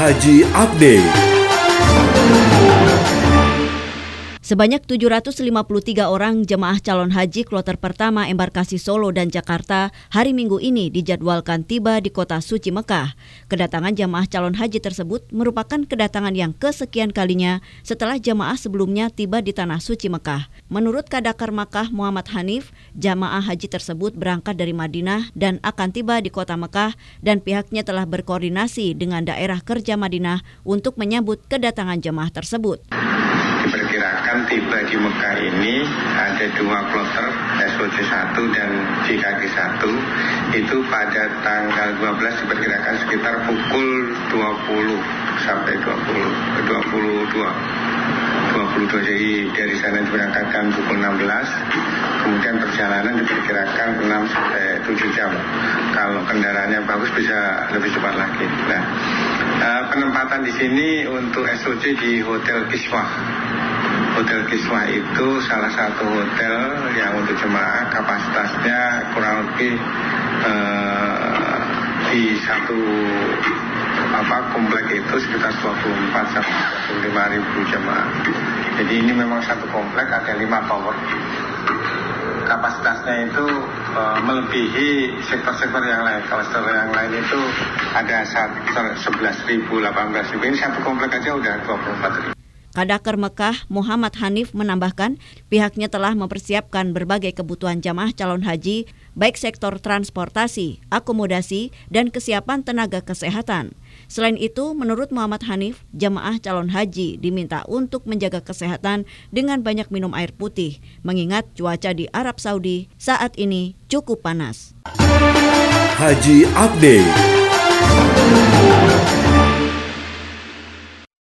Haji Update. Sebanyak 753 orang jemaah calon haji kloter pertama embarkasi Solo dan Jakarta hari Minggu ini dijadwalkan tiba di kota suci Mekah. Kedatangan jemaah calon haji tersebut merupakan kedatangan yang kesekian kalinya setelah jemaah sebelumnya tiba di tanah suci Mekah. Menurut Kadakar Makkah Muhammad Hanif, jemaah haji tersebut berangkat dari Madinah dan akan tiba di kota Mekah dan pihaknya telah berkoordinasi dengan daerah kerja Madinah untuk menyambut kedatangan jemaah tersebut diperkirakan tiba di Mekah ini ada dua kloter SOC 1 dan JKG 1 itu pada tanggal 12 diperkirakan sekitar pukul 20 sampai 20 22 22 jadi dari sana diberangkatkan pukul 16 kemudian perjalanan diperkirakan 6 sampai 7 jam. Kalau kendaraannya bagus bisa lebih cepat lagi. Nah uh, penempatan di sini untuk SOC di Hotel Kiswah. Hotel Kiswah itu salah satu hotel yang untuk jemaah kapasitasnya kurang lebih uh, di satu apa komplek itu sekitar Jadi ini memang satu komplek ada lima tower. Kapasitasnya itu uh, melebihi sektor-sektor yang lain. Kalau sektor yang lain itu ada 11 ribu, 18 ribu. Ini satu komplek aja udah 24 ribu. Kadaker Mekah Muhammad Hanif menambahkan pihaknya telah mempersiapkan berbagai kebutuhan jamaah calon haji baik sektor transportasi, akomodasi, dan kesiapan tenaga kesehatan. Selain itu, menurut Muhammad Hanif, jamaah calon haji diminta untuk menjaga kesehatan dengan banyak minum air putih, mengingat cuaca di Arab Saudi saat ini cukup panas. Haji Update